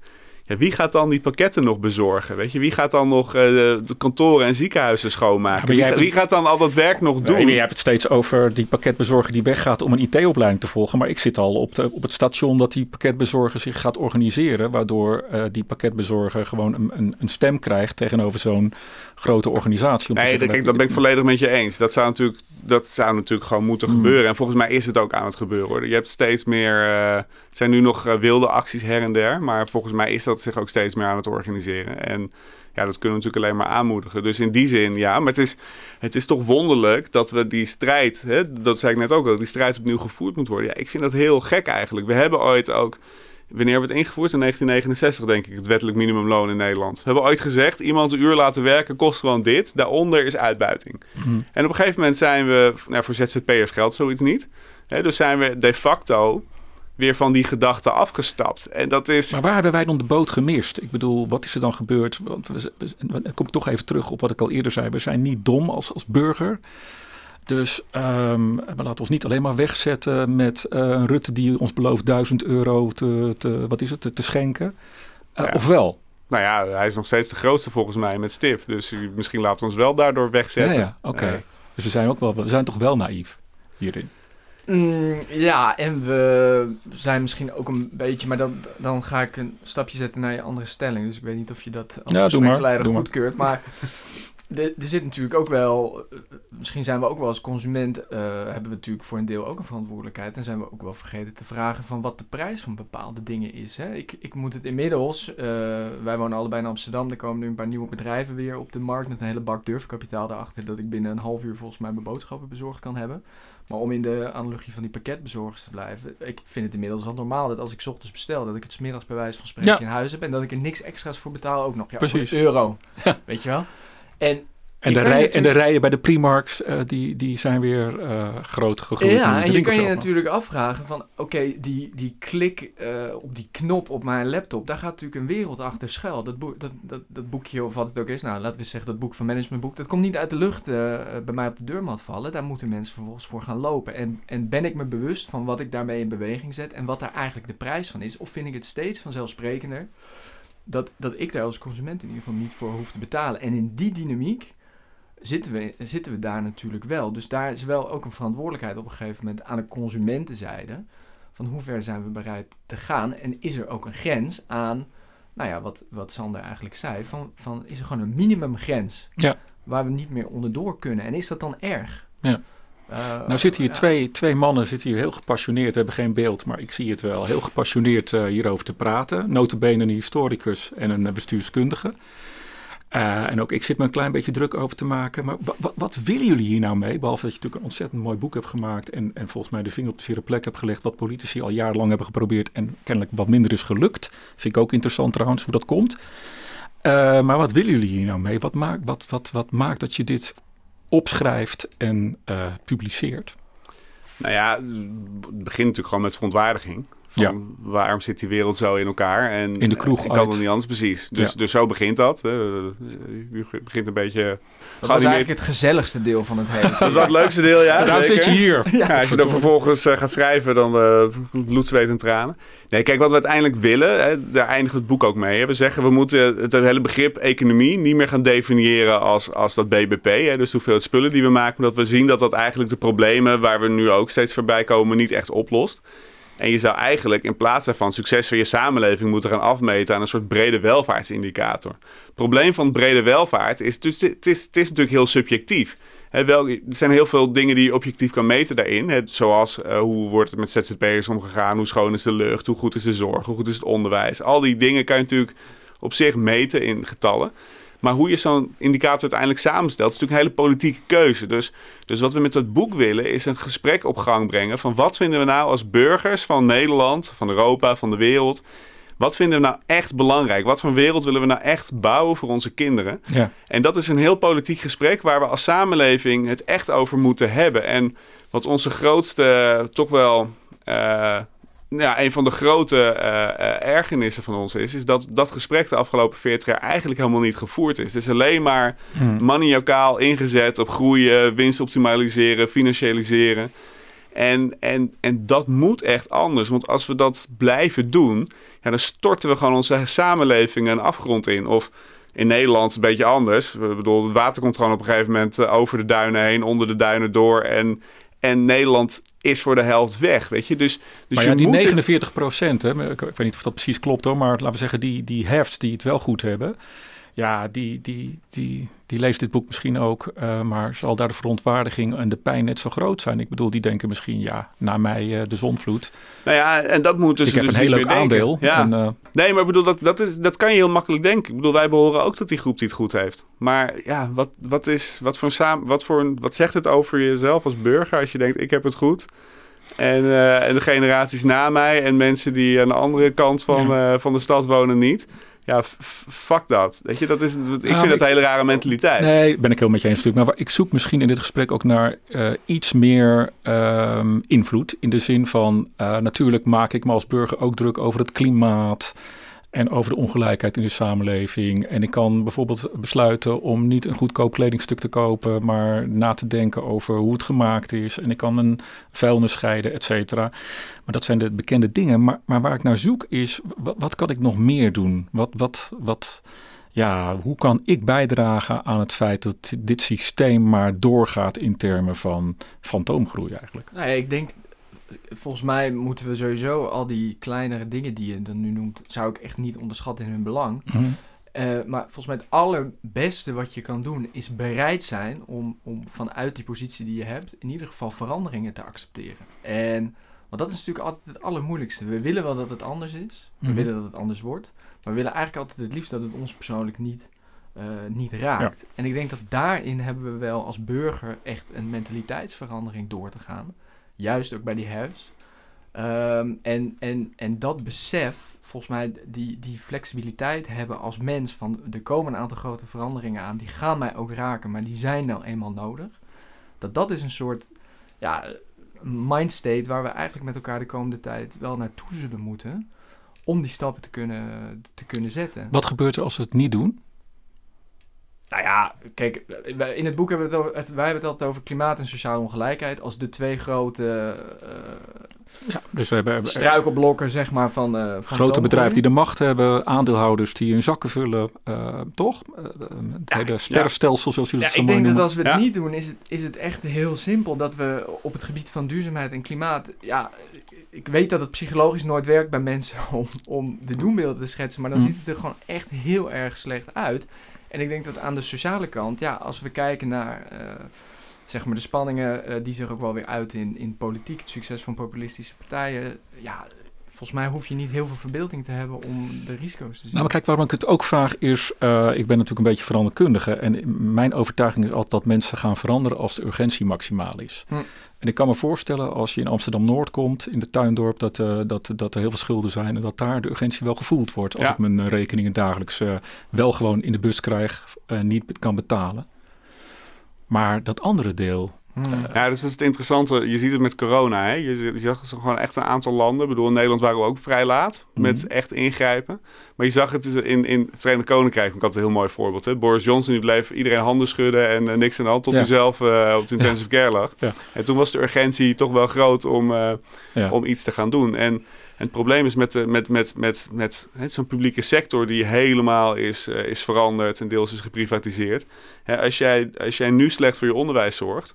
Ja, wie gaat dan die pakketten nog bezorgen? Weet je, wie gaat dan nog eh, de kantoren en ziekenhuizen schoonmaken? Wie, hebt- wie gaat dan al dat werk nog doen? Je hebt het steeds over die pakketbezorger die weggaat om een IT-opleiding te volgen. Maar ik zit al op, de, op het station dat die pakketbezorger zich gaat organiseren. Waardoor eh, die pakketbezorger gewoon een, een, een stem krijgt tegenover zo'n grote organisatie. Om te Nee, zeggen, kijk, dat ben ik volledig met je eens. Dat zou natuurlijk, dat zou natuurlijk gewoon moeten Hmm. gebeuren. En volgens mij is het ook aan het gebeuren. Hoor. Je hebt steeds meer... het zijn nu nog wilde acties her en der. Maar volgens mij is dat zich ook steeds meer aan het organiseren. En ja, dat kunnen we natuurlijk alleen maar aanmoedigen. Dus in die zin, ja. Maar het is, het is toch wonderlijk dat we die strijd... Hè, dat zei ik net ook dat die strijd opnieuw gevoerd moet worden. Ja, ik vind dat heel gek eigenlijk. We hebben ooit ook... Wanneer hebben we het ingevoerd? In 1969 denk ik, het wettelijk minimumloon in Nederland. We hebben ooit gezegd, iemand een uur laten werken kost gewoon dit. Daaronder is uitbuiting. Mhm. En op een gegeven moment zijn we, nou, voor ZZP'ers geldt zoiets niet. Hè, dus zijn we de facto weer van die gedachte afgestapt. En dat is... Maar waar hebben wij dan de boot gemist? Ik bedoel, wat is er dan gebeurd? Want we, we- dan kom ik toch even terug op wat ik al eerder zei. We zijn niet dom als, als burger. Dus ehm, we laten ons niet alleen maar wegzetten met eh, een Rutte die ons belooft 1000 euro te, te, wat is het, te, te schenken. Uh, Ja. Ofwel. Nou ja, hij is nog steeds de grootste volgens mij met stip. Dus misschien laten we ons wel daardoor wegzetten. ja oké. Eh, Dus we zijn ook wel, we zijn toch wel naïef hierin. Mm, ja, en we zijn misschien ook een beetje, maar dan, dan ga ik een stapje zetten naar je andere stelling. Dus ik weet niet of je dat als Ja, doe maar, gespreksleider doe maar. goedkeurt. Maar (laughs) er zit natuurlijk ook wel, misschien zijn we ook wel als consument, eh, hebben we natuurlijk voor een deel ook een verantwoordelijkheid. En zijn we ook wel vergeten te vragen van wat de prijs van bepaalde dingen is. Hè? Ik, ik moet het inmiddels, eh, wij wonen allebei in Amsterdam, er komen nu een paar nieuwe bedrijven weer op de markt met een hele bak durfkapitaal daarachter. Dat ik binnen een half uur volgens mij mijn boodschappen bezorgd kan hebben. Maar om in de analogie van die pakketbezorgers te blijven, ik vind het inmiddels wel normaal dat als ik 's ochtends bestel, dat ik het 's middags bij wijze van spreken Ja. in huis heb en dat ik er niks extra's voor betaal ook nog. Ja, Precies. euro. Weet je wel? En En de, rij, en de rijen bij de Primarks, eh, die, die zijn weer eh, groot gegroeid. Ja, en je kan je natuurlijk afvragen van, oké, die, die klik eh, op die knop op mijn laptop, daar gaat natuurlijk een wereld achter schuil. Dat, boek, dat, dat, dat boekje, of wat het ook is, nou laten we zeggen dat boek van managementboek, dat komt niet uit de lucht bij mij op de deurmat vallen. Daar moeten mensen vervolgens voor gaan lopen. En, en ben ik me bewust van wat ik daarmee in beweging zet en wat daar eigenlijk de prijs van is? Of vind ik het steeds vanzelfsprekender dat, dat ik daar als consument in ieder geval niet voor hoef te betalen? En in die dynamiek zitten we, zitten we daar natuurlijk wel. Dus daar is wel ook een verantwoordelijkheid op een gegeven moment aan de consumentenzijde. Van hoe ver zijn we bereid te gaan? En is er ook een grens aan, nou ja, wat, wat Sander eigenlijk zei, van, van is er gewoon een minimumgrens Ja. waar we niet meer onderdoor kunnen? En is dat dan erg? Ja. Eh, Nou zitten hier ja. twee, twee mannen zitten hier heel gepassioneerd, hebben geen beeld, maar ik zie het wel, heel gepassioneerd eh, hierover te praten. Notabene een historicus en een eh, bestuurskundige. En ook ik zit me een klein beetje druk over te maken. Maar wa- wa- wat willen jullie hier nou mee? Behalve dat je natuurlijk een ontzettend mooi boek hebt gemaakt. En, en volgens mij de vinger op de zere plek hebt gelegd. Wat politici al jarenlang hebben geprobeerd. En kennelijk wat minder is gelukt. Vind ik ook interessant trouwens hoe dat komt. Maar wat willen jullie hier nou mee? Wat maakt, wat, wat, wat maakt dat je dit opschrijft en eh, publiceert? Nou ja, het begint natuurlijk gewoon met verontwaardiging. Van waarom zit die wereld zo in elkaar? En, In de kroeg Ik kan het niet anders, precies. Dus, Ja. dus zo begint dat. hè. Je begint een beetje... Dat was eigenlijk het gezelligste deel van het hele. (laughs) Dat is wel het leukste deel, ja. Daarom zit je hier. (laughs) Ja, als je dan vervolgens eh, gaat schrijven, dan eh bloed, zweet en tranen. Nee, kijk, wat we uiteindelijk willen, hè, daar eindigt het boek ook mee. Hè. We zeggen, we moeten het hele begrip economie niet meer gaan definiëren als, als dat BBP. Hè, dus hoeveel spullen die we maken. Omdat we zien dat dat eigenlijk de problemen waar we nu ook steeds voorbij komen niet echt oplost. En je zou eigenlijk in plaats daarvan succes van je samenleving moeten gaan afmeten aan een soort brede welvaartsindicator. Het probleem van brede welvaart is, dus het is, het is natuurlijk heel subjectief. Er zijn heel veel dingen die je objectief kan meten daarin. Zoals eh, hoe wordt het met ZZP'ers omgegaan, hoe schoon is de lucht, hoe goed is de zorg, hoe goed is het onderwijs. Al die dingen kan je natuurlijk op zich meten in getallen. Maar hoe je zo'n indicator uiteindelijk samenstelt, is natuurlijk een hele politieke keuze. Dus, dus wat we met dat boek willen, is een gesprek op gang brengen van wat vinden we nou als burgers van Nederland, van Europa, van de wereld. Wat vinden we nou echt belangrijk? Wat voor wereld willen we nou echt bouwen voor onze kinderen? Ja. En dat is een heel politiek gesprek waar we als samenleving het echt over moeten hebben. En wat onze grootste, toch wel, eh, ja, een van de grote eh, ergernissen van ons is, is dat dat gesprek de afgelopen 40 jaar eigenlijk helemaal niet gevoerd is. Het is alleen maar Hm. maniacaal ingezet op groeien, winst optimaliseren, financialiseren. En, en, en dat moet echt anders. Want als we dat blijven doen, ja, dan storten we gewoon onze samenleving een afgrond in. Of in Nederland een beetje anders. Ik bedoel, het water komt gewoon op een gegeven moment eh, over de duinen heen, onder de duinen door. En, en Nederland is voor de helft weg, weet je. Dus, dus maar je die moet het- 49 procent, ik, ik weet niet of dat precies klopt hoor, maar laten we zeggen die, die heft die het wel goed hebben, ja, die, die, die, die leest dit boek misschien ook, eh, maar zal daar de verontwaardiging en de pijn net zo groot zijn? Ik bedoel, die denken misschien, ja, na mij eh, de zonvloed. Nou ja, en dat moeten ik ze heb dus een heel leuk aandeel. Ja. En, eh, Nee, maar ik bedoel, dat, dat, is, dat kan je heel makkelijk denken. Ik bedoel, wij behoren ook tot die groep die het goed heeft. Maar ja, wat, wat, is, wat, voor een samen, wat, voor een, wat zegt het over jezelf als burger als je denkt, ik heb het goed? En, en de generaties na mij en mensen die aan de andere kant van, van de stad wonen niet. Ja, fuck dat. Weet je, dat is, ik vind dat ik- een hele rare mentaliteit. Nee, ben ik heel met je eens natuurlijk. Maar ik zoek misschien in dit gesprek ook naar eh, iets meer ehm, invloed. In de zin van, eh, natuurlijk maak ik me als burger ook druk over het klimaat. En over de ongelijkheid in de samenleving. En ik kan bijvoorbeeld besluiten om niet een goedkoop kledingstuk te kopen, maar na te denken over hoe het gemaakt is. En ik kan een vuilnis scheiden, et cetera. Maar dat zijn de bekende dingen. Maar, maar waar ik naar zoek is, wat, kan ik nog meer doen? Wat, wat, wat, ja, hoe kan ik bijdragen aan het feit dat dit systeem maar doorgaat in termen van fantoomgroei eigenlijk? Nou ja, ik denk volgens mij moeten we sowieso al die kleinere dingen die je dan nu noemt, zou ik echt niet onderschatten in hun belang. Mhm. Eh, maar volgens mij het allerbeste wat je kan doen is bereid zijn om, om vanuit die positie die je hebt in ieder geval veranderingen te accepteren. En want dat is natuurlijk altijd het allermoeilijkste. We willen wel dat het anders is. We Mhm. willen dat het anders wordt. Maar we willen eigenlijk altijd het liefst dat het ons persoonlijk niet, eh, niet raakt. En ik denk dat daarin hebben we wel als burger echt een mentaliteitsverandering door te gaan. Juist ook bij die haves. Ehm, en, en, en dat besef, volgens mij, die, die flexibiliteit hebben als mens van er komen een aantal grote veranderingen aan, die gaan mij ook raken, maar die zijn nou eenmaal nodig. Dat dat is een soort ja, mindstate waar we eigenlijk met elkaar de komende tijd wel naartoe zullen moeten om die stappen te kunnen, te kunnen zetten. Wat gebeurt er als we het niet doen? Nou ja, kijk, in het boek hebben we het over, het, wij hebben het altijd over klimaat en sociale ongelijkheid als de twee grote eh, Ja, dus we hebben struikelblokken, zeg maar, van, eh van grote bedrijven die de macht hebben, aandeelhouders die hun zakken vullen, eh, toch? Het hele sterrenstelsel, zoals jullie Ja, het zo ik denk dat als we het Ja. niet doen, is het, is het echt heel simpel dat we op het gebied van duurzaamheid en klimaat. Ja, ik weet dat het psychologisch nooit werkt bij mensen (laughs) om, om de doembeelden te schetsen, maar dan Mm. ziet het er gewoon echt heel erg slecht uit. En ik denk dat aan de sociale kant, ja, als we kijken naar eh, zeg maar de spanningen eh, die zich ook wel weer uit in, in politiek, het succes van populistische partijen, ja. Volgens mij hoef je niet heel veel verbeelding te hebben om de risico's te zien. Nou, maar kijk, waarom ik het ook vraag is, eh, ik ben natuurlijk een beetje veranderkundige en mijn overtuiging is altijd dat mensen gaan veranderen als de urgentie maximaal is. Hm. En ik kan me voorstellen als je in Amsterdam-Noord komt, in de tuindorp, dat, eh, dat, dat er heel veel schulden zijn en dat daar de urgentie wel gevoeld wordt. Als Ja. ik mijn eh, rekeningen dagelijks wel gewoon in de bus krijg en niet kan betalen. Maar dat andere deel, Hmm. Ja, dus dat is het interessante. Je ziet het met corona. Hè? Je, zag gewoon echt een aantal landen. Ik bedoel, in Nederland waren we ook vrij laat met Mhm. echt ingrijpen. Maar je zag het dus in, in het Verenigd Koninkrijk. Ik had een heel mooi voorbeeld. Hè? Boris Johnson die bleef iedereen handen schudden en eh, niks aan de hand. Tot Ja. hij zelf eh, op de intensive care lag. Ja. En toen was de urgentie toch wel groot om, eh, om iets te gaan doen. En, en het probleem is met, de, met, met, met, met hè, zo'n publieke sector die helemaal is, is veranderd en deels is geprivatiseerd. Hè, als, jij, als jij nu slecht voor je onderwijs zorgt,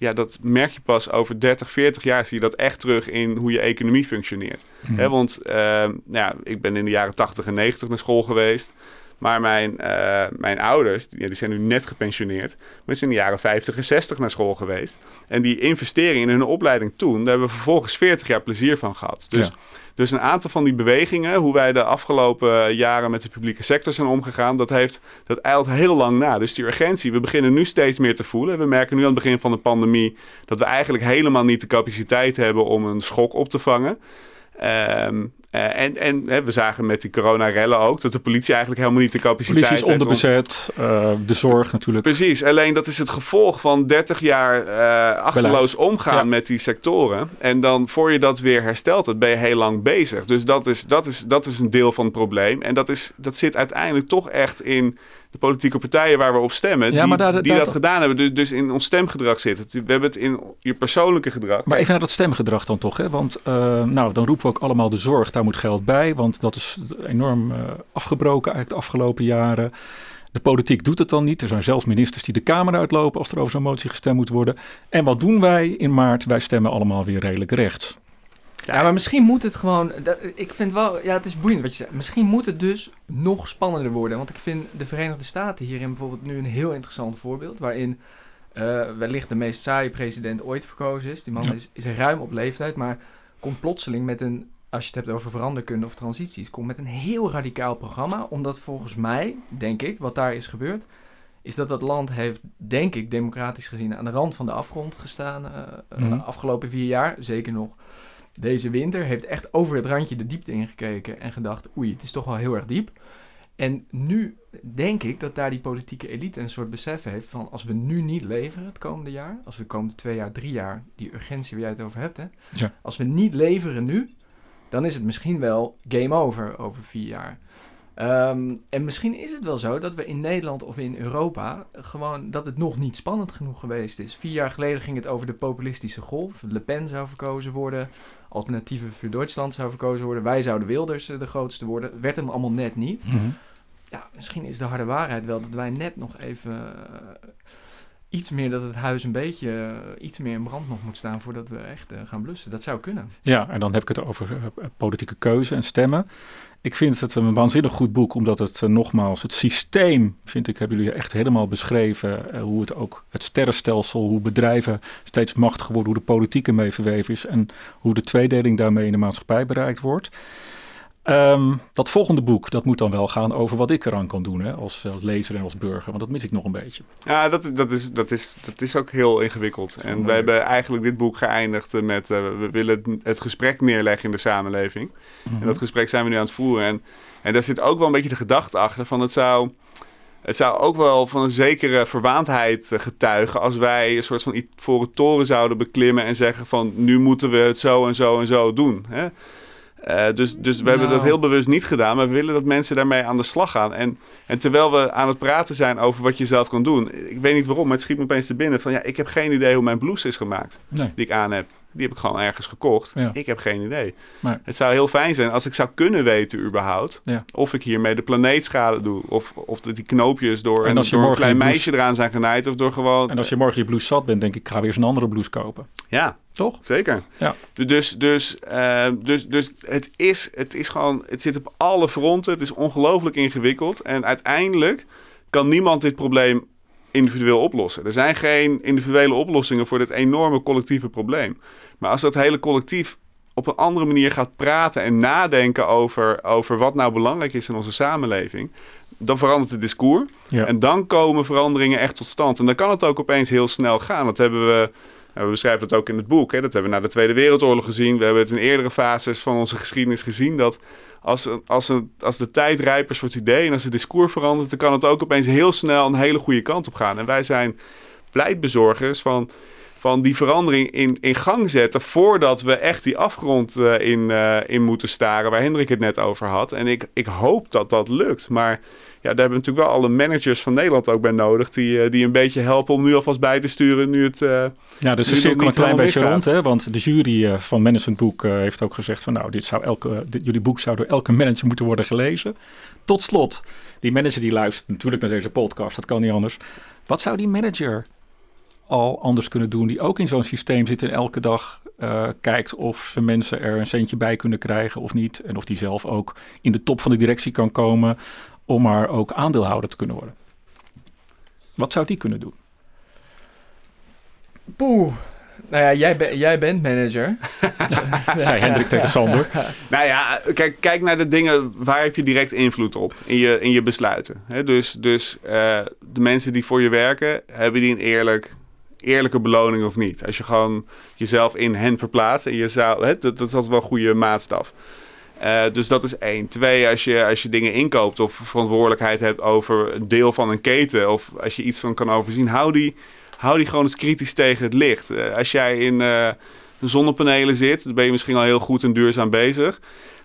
ja, dat merk je pas over 30, 40 jaar zie je dat echt terug in hoe je economie functioneert. Hè, want eh, nou ja, ik ben in de jaren 80 en 90 naar school geweest. Maar mijn, eh, mijn ouders, die, die zijn nu net gepensioneerd, maar die zijn in de jaren 50 en 60 naar school geweest. En die investering in hun opleiding toen, daar hebben we vervolgens 40 jaar plezier van gehad. Dus, Ja. dus een aantal van die bewegingen, hoe wij de afgelopen jaren met de publieke sector zijn omgegaan, dat, heeft, dat eilt heel lang na. Dus die urgentie, we beginnen nu steeds meer te voelen. We merken nu aan het begin van de pandemie dat we eigenlijk helemaal niet de capaciteit hebben om een schok op te vangen. Ehm, eh, en en hè, we zagen met die coronarellen ook dat de politie eigenlijk helemaal niet de capaciteit Politie is heeft onderbezet, eh, de zorg natuurlijk. Precies, alleen dat is het gevolg van 30 jaar eh achterloos omgaan Ja. met die sectoren. En dan voor je dat weer herstelt, dat ben je heel lang bezig. Dus dat is, dat is, dat is een deel van het probleem. En dat, is, dat zit uiteindelijk toch echt in de politieke partijen waar we op stemmen. Ja, die daar- die daar- dat gedaan hebben. Dus, dus in ons stemgedrag zit het. We hebben het in je persoonlijke gedrag. Maar even naar dat stemgedrag dan toch, hè? Want eh, nou, dan roepen we ook allemaal de zorg, daar moet geld bij. Want dat is enorm eh, afgebroken uit de afgelopen jaren. De politiek doet het dan niet. Er zijn zelfs ministers die de Kamer uitlopen als er over zo'n motie gestemd moet worden. En wat doen wij in maart? Wij stemmen allemaal weer redelijk rechts. Ja, maar misschien moet het gewoon. dat- ik vind wel. Ja, het is boeiend wat je zegt. Misschien moet het dus nog spannender worden. Want ik vind de Verenigde Staten hierin bijvoorbeeld nu een heel interessant voorbeeld. Waarin eh, wellicht de meest saaie president ooit verkozen is. Die man Ja. is, is ruim op leeftijd, maar komt plotseling met een. Als je het hebt over veranderkunde of transities, komt met een heel radicaal programma. Omdat volgens mij, denk ik, wat daar is gebeurd, is dat dat land heeft, denk ik, democratisch gezien aan de rand van de afgrond gestaan eh eh, Mhm. afgelopen vier jaar. Zeker nog deze winter. Heeft echt over het randje de diepte ingekeken en gedacht, oei, het is toch wel heel erg diep. En nu denk ik dat daar die politieke elite een soort besef heeft van als we nu niet leveren het komende jaar, als we de komende twee jaar, drie jaar, die urgentie waar jij het over hebt, hè, Ja. als we niet leveren nu, dan is het misschien wel game over over vier jaar. Ehm, en misschien is het wel zo dat we in Nederland of in Europa gewoon dat het nog niet spannend genoeg geweest is. Vier jaar geleden ging het over de populistische golf. Le Pen zou verkozen worden, Alternatieven voor Duitsland zou verkozen worden. Wij zouden Wilders eh, de grootste worden. Werd hem allemaal net niet. Ja, misschien is de harde waarheid wel dat wij net nog even, eh, iets meer dat het huis een beetje eh, iets meer in brand nog moet staan voordat we echt eh, gaan blussen. Dat zou kunnen. Ja, en dan heb ik het over eh, politieke keuze en stemmen. Ik vind het een waanzinnig goed boek, omdat het nogmaals, het systeem, vind ik, hebben jullie echt helemaal beschreven. hoe het ook, het sterrenstelsel, hoe bedrijven steeds machtiger worden, hoe de politiek ermee verweven is en hoe de tweedeling daarmee in de maatschappij bereikt wordt. Ehm, dat volgende boek, dat moet dan wel gaan over wat ik eraan kan doen hè, als, als lezer en als burger. Want dat mis ik nog een beetje. Ja, dat, dat, is, dat, is, dat is ook heel ingewikkeld. En we hebben eigenlijk dit boek geëindigd met... Uh, we willen het gesprek neerleggen in de samenleving. En dat mhm. gesprek zijn we nu aan het voeren. En, en daar zit ook wel een beetje de gedachte achter van het zou... Het zou ook wel van een zekere verwaandheid eh, getuigen als wij een soort van voor toren zouden beklimmen en zeggen van nu moeten we het zo en zo en zo doen. Hè? Uh, dus, dus we hebben dat nou. heel bewust niet gedaan, maar we willen dat mensen daarmee aan de slag gaan. En, en terwijl we aan het praten zijn over wat je zelf kan doen, ik weet niet waarom, maar het schiet me opeens te binnen van ja, ik heb geen idee hoe mijn blouse is gemaakt die ik aan heb. Die heb ik gewoon ergens gekocht. Ik heb geen idee. Maar. Het zou heel fijn zijn als ik zou kunnen weten überhaupt of ik hiermee de planeet schade doe. Of, of die knoopjes door, en als je door een klein meisje eraan zijn genaaid. Of door gewoon... En als je morgen je blouse zat bent, denk ik, ik ga weer eens een andere blouse kopen. Ja, toch? Zeker. Ja. Dus, dus, uh, dus, dus het, is, het is gewoon, het zit op alle fronten. Het is ongelooflijk ingewikkeld. En uiteindelijk kan niemand dit probleem individueel oplossen. Er zijn geen individuele oplossingen voor dit enorme collectieve probleem. Maar als dat hele collectief op een andere manier gaat praten en nadenken over, over wat nou belangrijk is in onze samenleving, dan verandert het discours. En dan komen veranderingen echt tot stand. En dan kan het ook opeens heel snel gaan. Dat hebben we we beschrijven het ook in het boek. Hè. Dat hebben we na de Tweede Wereldoorlog gezien. We hebben het in eerdere fases van onze geschiedenis gezien. Dat als, als, als de tijd rijp is voor het idee en als het discours verandert, dan kan het ook opeens heel snel een hele goede kant op gaan. En wij zijn pleitbezorgers van, van die verandering in, in gang zetten voordat we echt die afgrond uh, in, uh, in moeten staren, waar Hendrik het net over had. En ik, ik hoop dat dat lukt. Maar ja, daar hebben we natuurlijk wel alle managers van Nederland ook bij nodig. Die, uh, die een beetje helpen om nu alvast bij te sturen. Nu het. Uh, ja, dus de cirkel een klein beetje rond. Hè? Want de jury uh, van Managementboek heeft ook gezegd: van nou, dit zou elke, dit, jullie boek zou door elke manager moeten worden gelezen. Tot slot, die manager die luistert natuurlijk naar deze podcast, dat kan niet anders. Wat zou die manager al anders kunnen doen, die ook in zo'n systeem zit en elke dag uh, kijkt of ze mensen er een centje bij kunnen krijgen of niet. En of die zelf ook in de top van de directie kan komen om maar ook aandeelhouder te kunnen worden. Wat zou die kunnen doen? Poeh. Nou ja, jij, jij bent manager. (laughs) Zei Hendrik tegen Sander. (laughs) nou ja, kijk, kijk naar de dingen, waar heb je direct invloed op in je, in je besluiten. dus dus uh, de mensen die voor je werken, hebben die een eerlijk, eerlijke beloning of niet? Als je gewoon jezelf in hen verplaatst en je zou, dat, dat is altijd wel een goede maatstaf. Uh, dus dat is één. Twee, als je, als je dingen inkoopt of verantwoordelijkheid hebt over een deel van een keten, of als je iets van kan overzien, hou die, hou die gewoon eens kritisch tegen het licht. Uh, als jij in uh, de zonnepanelen zit, dan ben je misschien al heel goed en duurzaam bezig.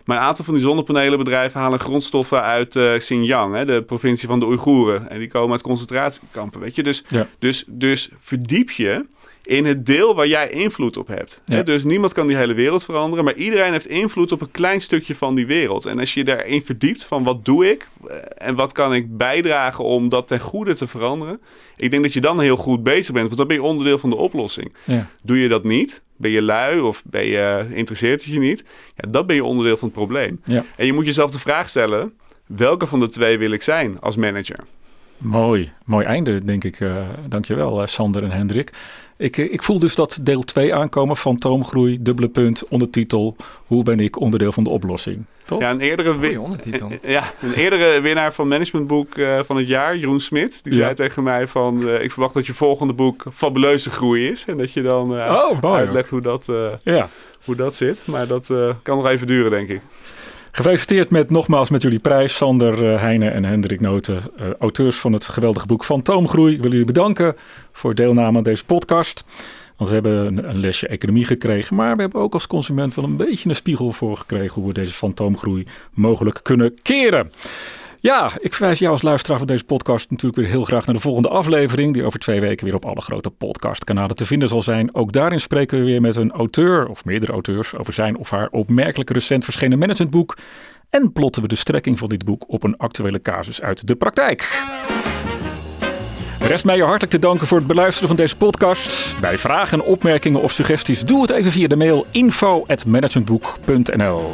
Maar een aantal van die zonnepanelenbedrijven halen grondstoffen uit Xinjiang, hè, de provincie van de Oeigoeren. En die komen uit concentratiekampen, weet je. Dus, dus, dus verdiep je in het deel waar jij invloed op hebt. Dus niemand kan die hele wereld veranderen, maar iedereen heeft invloed op een klein stukje van die wereld. En als je daarin verdiept van wat doe ik eh, en wat kan ik bijdragen om dat ten goede te veranderen, ik denk dat je dan heel goed bezig bent, want dan ben je onderdeel van de oplossing. Ja. Doe je dat niet, ben je lui of ben je, interesseert het je niet, ja, dan ben je onderdeel van het probleem. En je moet jezelf de vraag stellen, welke van de twee wil ik zijn als manager? Mooi, mooi einde denk ik. Uh, dankjewel uh, Sander en Hendrik. Ik, eh, ik voel dus dat deel 2 aankomen, fantoomgroei, dubbele punt, ondertitel. Hoe ben ik onderdeel van de oplossing? Toch? Ja, een eerdere, ondertitel. (laughs) ja, een eerdere winnaar van managementboek uh, van het jaar, Jeroen Smit, die zei tegen mij van, uh, ik verwacht dat je volgende boek fabuleuze groei is. En dat je dan uh, oh, uitlegt hoe dat, ja. hoe dat zit. Maar dat kan nog even duren, denk ik. Gefeliciteerd met nogmaals met jullie prijs, Sander uh, Heijnen en Hendrik Noten, uh, auteurs van het geweldige boek Fantoomgroei. Ik wil jullie bedanken voor deelname aan deze podcast. Want we hebben een, lesje economie gekregen, maar we hebben ook als consument wel een beetje een spiegel voor gekregen hoe we deze fantoomgroei mogelijk kunnen keren. Ja, ik verwijs jou als luisteraar van deze podcast natuurlijk weer heel graag naar de volgende aflevering, die over twee weken weer op alle grote podcastkanalen te vinden zal zijn. Ook daarin spreken we weer met een auteur of meerdere auteurs over zijn of haar opmerkelijk recent verschenen managementboek. En plotten we de strekking van dit boek op een actuele casus uit de praktijk. Rest mij je hartelijk te danken voor het beluisteren van deze podcast. Bij vragen, opmerkingen of suggesties doe het even via de mail info@managementboek.nl.